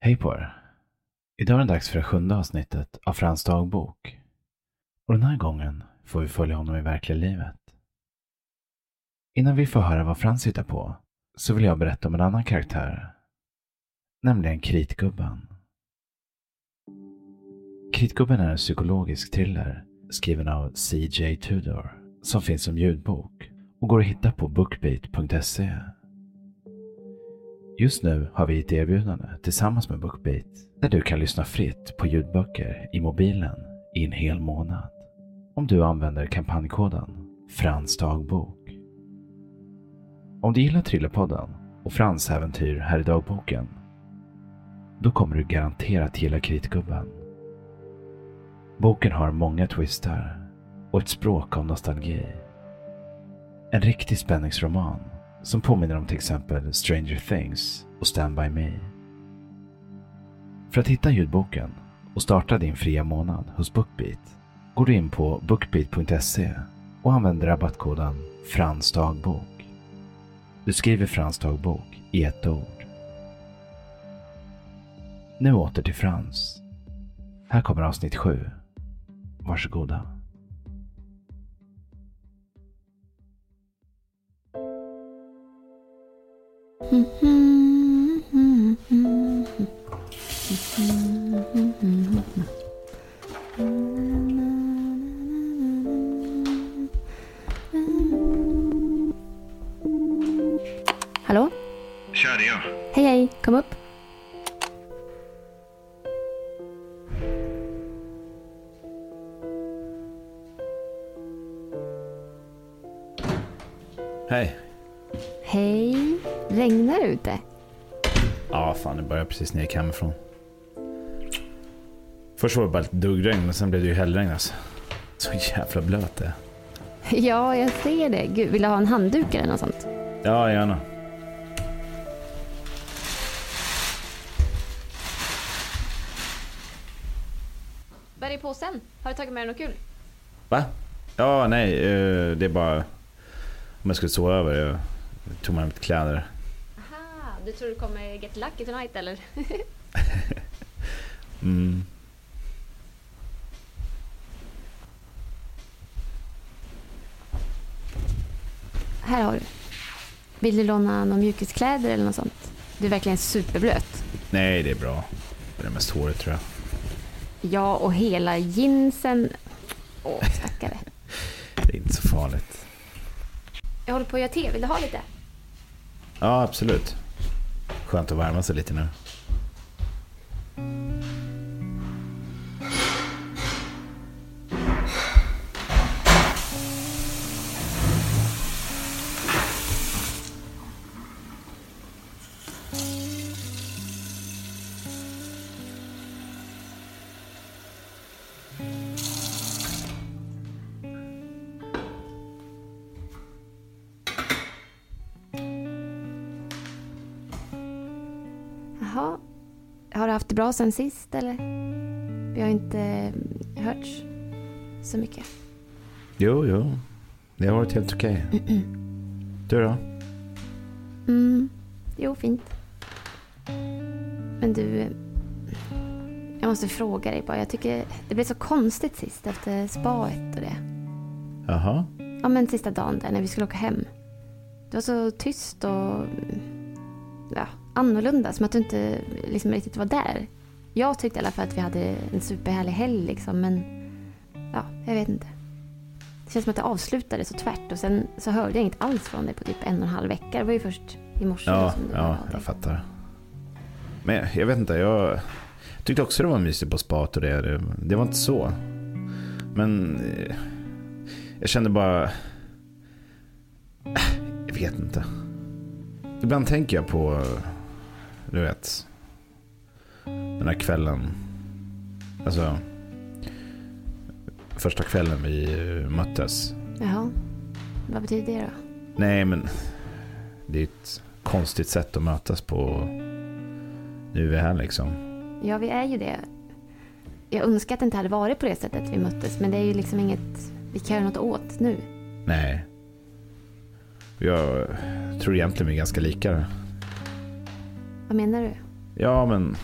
Hej på er! Idag är det dags för det sjunde avsnittet av Frans dagbok. Och den här gången får vi följa honom i verkliga livet. Innan vi får höra vad Frans hittar på så vill jag berätta om en annan karaktär. Nämligen Kritgubben. Kritgubben är en psykologisk thriller skriven av C.J. Tudor som finns som ljudbok och går att hitta på bookbeat.se. Just nu har vi ett erbjudande tillsammans med Bookbeat där du kan lyssna fritt på ljudböcker i mobilen i en hel månad. Om du använder kampanjkoden Frans dagbok. Om du gillar Thrillerpodden och Frans äventyr här i dagboken då kommer du garanterat gilla Kritgubben. Boken har många twistar och ett språk av nostalgi. En riktig spänningsroman som påminner om till exempel Stranger Things och Stand By Me. För att hitta ljudboken och starta din fria månad hos Bookbeat går du in på bookbeat.se och använder rabattkoden Frans dagbok. Du skriver Frans dagbok i ett ord. Nu åter till Frans. Här kommer avsnitt 7. Varsågoda. Hallå? Tja, det är jag. Hej hej, kom upp. Ute? Ja, fan det började precis när jag gick hemifrån. Först var det bara lite duggregn, men sen blev det ju hällregn alltså. Så jävla blöt det är. Ja, jag ser det. Gud, vill du ha en handduk eller något sånt? Ja, gärna. Vad är det i påsen? Har du tagit med dig något kul? Va? Ja, nej, eh, det är bara om jag skulle sova över. Jag tog med mig lite kläder. Du tror du kommer get lucky tonight eller? Mm. Här har du. Vill du låna några mjukiskläder eller något sånt? Du är verkligen superblöt. Nej, det är bra. Det är mest håret tror jag. Ja, och hela jeansen. Åh, stackare. Det är inte så farligt. Jag håller på att göra te. Vill du ha lite? Ja, absolut. Skönt att värma sig lite nu. Jaha. Har du haft det bra sen sist eller? Vi har inte hörts så mycket. Jo, jo. Det har varit helt okej. Du då? Mm. Jo, fint. Men du, jag måste fråga dig bara. Jag tycker det blev så konstigt sist efter spaet och det. Jaha? Ja, men sista dagen där när vi skulle åka hem. Det var så tyst och ja, annorlunda, som att du inte liksom riktigt var där. Jag tyckte i alla fall att vi hade en superhärlig helg liksom, men ja, jag vet inte. Det känns som att det avslutades så tvärt och sen så hörde jag inget alls från dig på typ en och en halv vecka. Det var ju först i morse Ja, som du ja, jag fattar. Men jag vet inte, jag tyckte också det var mysigt på spat och det. Det, det var inte så. Men eh, jag kände bara... äh, Jag vet inte. Ibland tänker jag på, du vet, den här kvällen. Alltså, första kvällen vi möttes. Jaha, vad betyder det då? Nej, men det är ett konstigt sätt att mötas på. Nu är vi här liksom. Ja, vi är ju det. Jag önskar att det inte hade varit på det sättet vi möttes, men det är ju liksom inget vi kan göra något åt nu. Nej. Jag tror egentligen vi är ganska lika. Vad menar du? Ja, men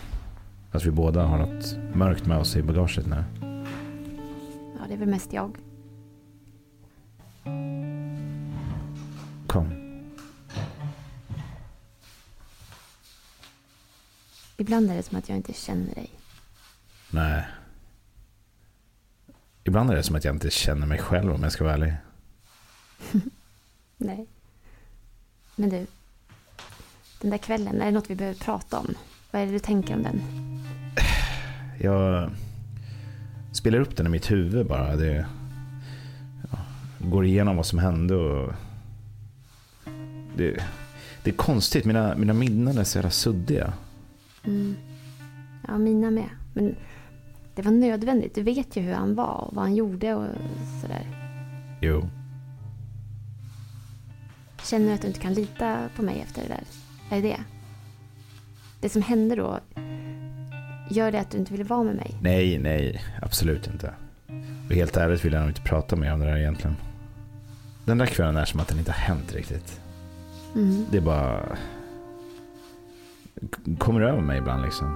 Att vi båda har något mörkt med oss i bagaget nu. Ja, det är väl mest jag. Kom. Ibland är det som att jag inte känner dig. Nej. Ibland är det som att jag inte känner mig själv om jag ska vara ärlig. Nej. Men du. Den där kvällen, är det något vi behöver prata om? Vad är det du tänker om den? Jag spelar upp den i mitt huvud bara. Det ja, går igenom vad som hände och det, det är konstigt. Mina, mina minnen är så jävla suddiga. Mm. Ja, mina med. Men det var nödvändigt. Du vet ju hur han var och vad han gjorde och sådär. Jo. Känner du att du inte kan lita på mig efter det där? Är det det? Det som hände då, gör det att du inte vill vara med mig? Nej, nej, absolut inte. Och helt ärligt vill jag nog inte prata mer om det där egentligen. Den där kvällen är som att den inte har hänt riktigt. Mm. Det är bara... kommer över mig ibland liksom.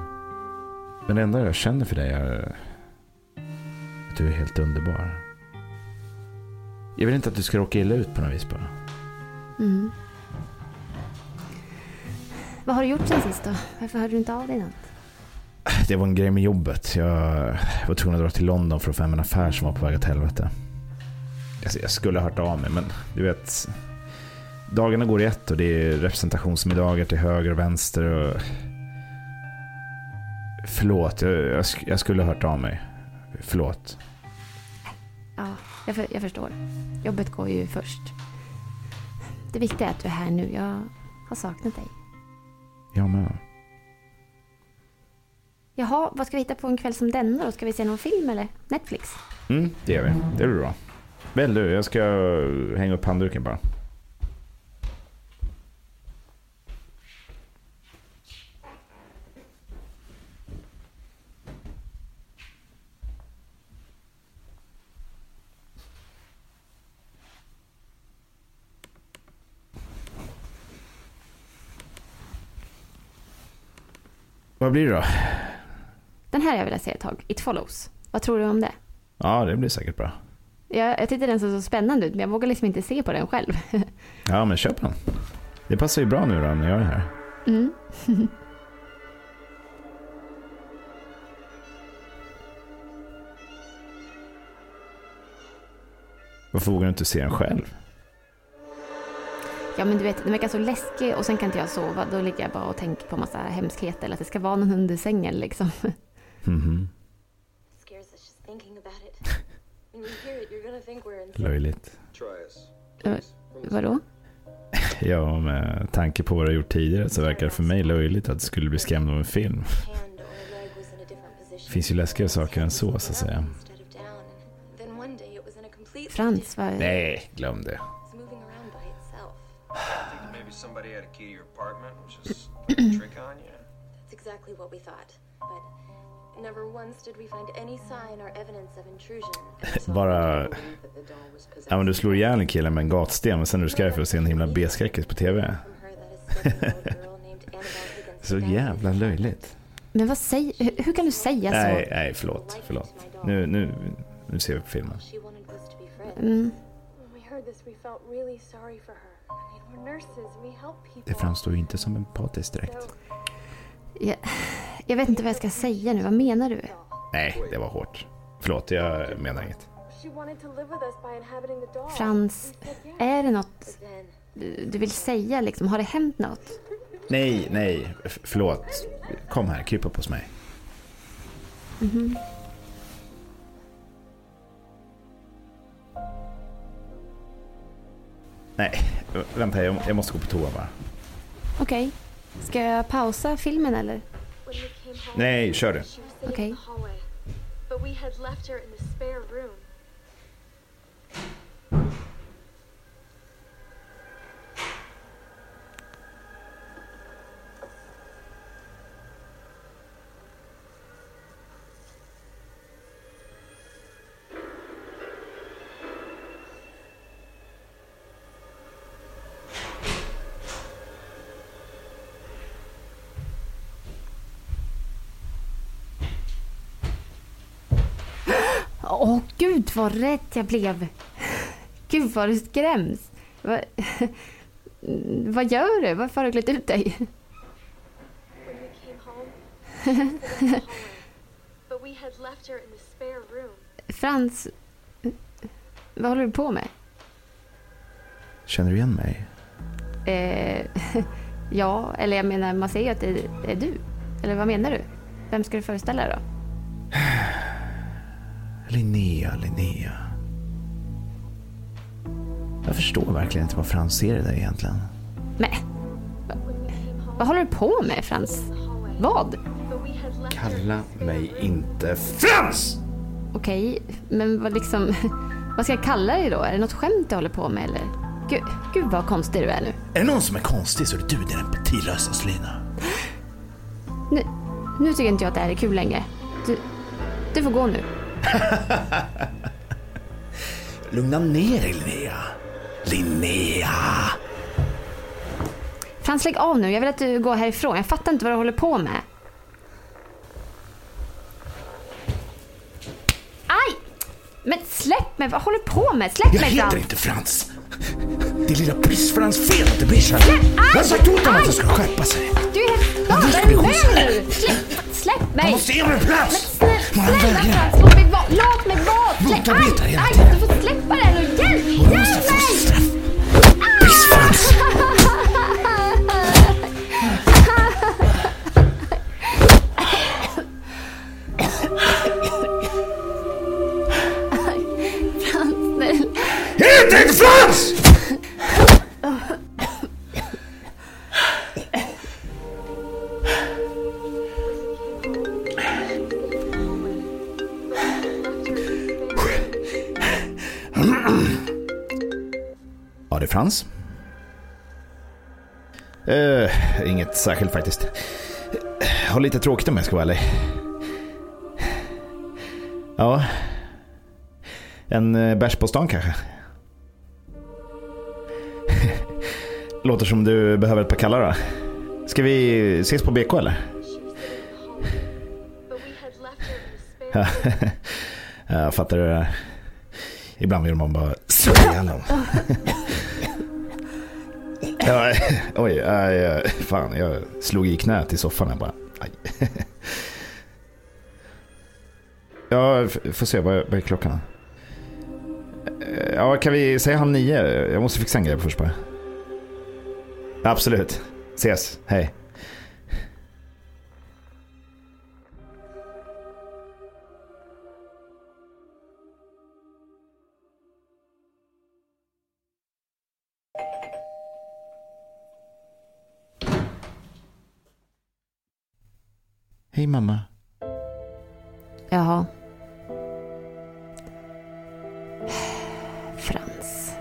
Men det enda jag känner för dig är att du är helt underbar. Jag vill inte att du ska råka illa ut på något vis bara. Mm. Vad har du gjort sen sist då? Varför hörde du inte av dig något? Det var en grej med jobbet. Jag var tvungen att dra till London för att få hem en affär som var på väg åt helvete. Alltså, jag skulle ha hört av mig, men du vet. Dagarna går i ett och det är representationsmiddagar till höger och vänster. Och... Förlåt, jag, jag, jag skulle ha hört av mig. Förlåt. Ja, jag, för, jag förstår. Jobbet går ju först. Det viktiga är att du är här nu. Jag har saknat dig. Jag med. Jaha, vad ska vi hitta på en kväll som denna då? Ska vi se någon film eller? Netflix? Mm, det gör vi. Det blir bra. Väl du, jag ska hänga upp handduken bara. Vad blir det då? Den här har jag velat se ett tag. It follows. Vad tror du om det? Ja, det blir säkert bra. Jag, jag tyckte den såg så spännande ut men jag vågar liksom inte se på den själv. Ja, men köp den. Det passar ju bra nu då när jag är här. Mm. Varför vågar du inte se den själv? Ja men du vet, den verkar så läskig och sen kan inte jag sova. Då ligger jag bara och tänker på massa hemskheter. Eller att det ska vara någon under sängen liksom. Mhm. Löjligt. Eh, Vadå? Ja, med tanke på vad du har gjort tidigare så verkar det för mig löjligt att du skulle bli skrämd av en film. Det finns ju läskigare saker än så, så att säga. Frans, vad... Nej, glöm det. Was just trick on you? That's exactly what we thought. But never once did we find any sign or evidence of intrusion. Bara... Ja, men du slår ihjäl en kille med en gatsten men sen är du skraj för att se en himla B-skräckis på TV. Så jävla löjligt. Men vad säger... Hur, hur kan du säga så? Nej, nej, förlåt. Förlåt. Nu, nu, nu ser vi på filmen. Mm. Det framstår ju inte som empatiskt direkt. Jag, jag vet inte vad jag ska säga nu. Vad menar du? Nej, det var hårt. Förlåt, jag menar inget. Frans, är det något du, du vill säga liksom? Har det hänt något? Nej, nej, förlåt. Kom här, kryp upp hos mig. Nej, vänta, jag, jag måste gå på toa bara. Okej. Ska jag pausa filmen eller? Nej, kör du. sitting Okay. Åh, gud vad rädd jag blev. Gud vad du skräms. Va, vad gör du? Varför har du klätt ut dig? Frans, vad håller du på med? Känner du igen mig? Eh, ja, eller jag menar, man säger ju att det är du. Eller vad menar du? Vem ska du föreställa dig då? Linnea, Linnea. Jag förstår verkligen inte vad Frans ser i dig egentligen. Men, va, vad håller du på med Frans? Vad? Kalla mig inte Frans! Okej, men vad liksom... Vad ska jag kalla dig då? Är det något skämt du håller på med eller? Gud, gud vad konstig du är nu. Är det någon som är konstig så är det du, din empatilösa slyna. nu. Nu tycker inte jag att det här är kul längre. Du, du får gå nu. Lugna ner dig Linnea. Linnea! Frans, lägg av nu. Jag vill att du går härifrån. Jag fattar inte vad du håller på med. Aj! Men släpp mig! Vad håller du på med? Släpp Jag mig heter Frans! inte Frans. Det är lilla Piss-Frans fel att det blir så här. Jag har sagt åt honom att han ska skärpa sig. Du är helt galen i skitsamma. nu! Släpp, Han mig! måste ge mig plats! Snälla, Men snälla vägrar. Frans, låt mig vara! Låt mig vara! Släpp! Aj, aj, du får släppa det nu! Hjälp! Hjälp mig! Ja, det är Frans. Uh, inget särskilt faktiskt. Har lite tråkigt om jag ska vara ärlig. Ja. En uh, bärs på stan kanske? Låter som du behöver ett par kallar då. Ska vi ses på BK eller? Room. Jag fattar det där. Ibland vill man bara slå dem. ja, oj, aj, fan jag slog i knät i soffan här bara. Aj. ja, får se, vad är klockan? Ja, kan vi säga halv nio? Jag måste fixa en grej först bara. Absolut. Ses, hej. Hej mamma. Jaha. Frans.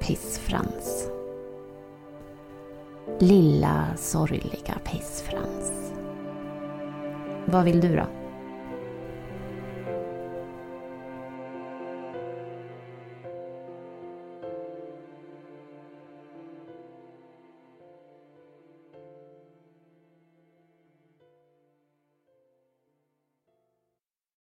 Piss-Frans. Lilla sorgliga Piss-Frans. Vad vill du då?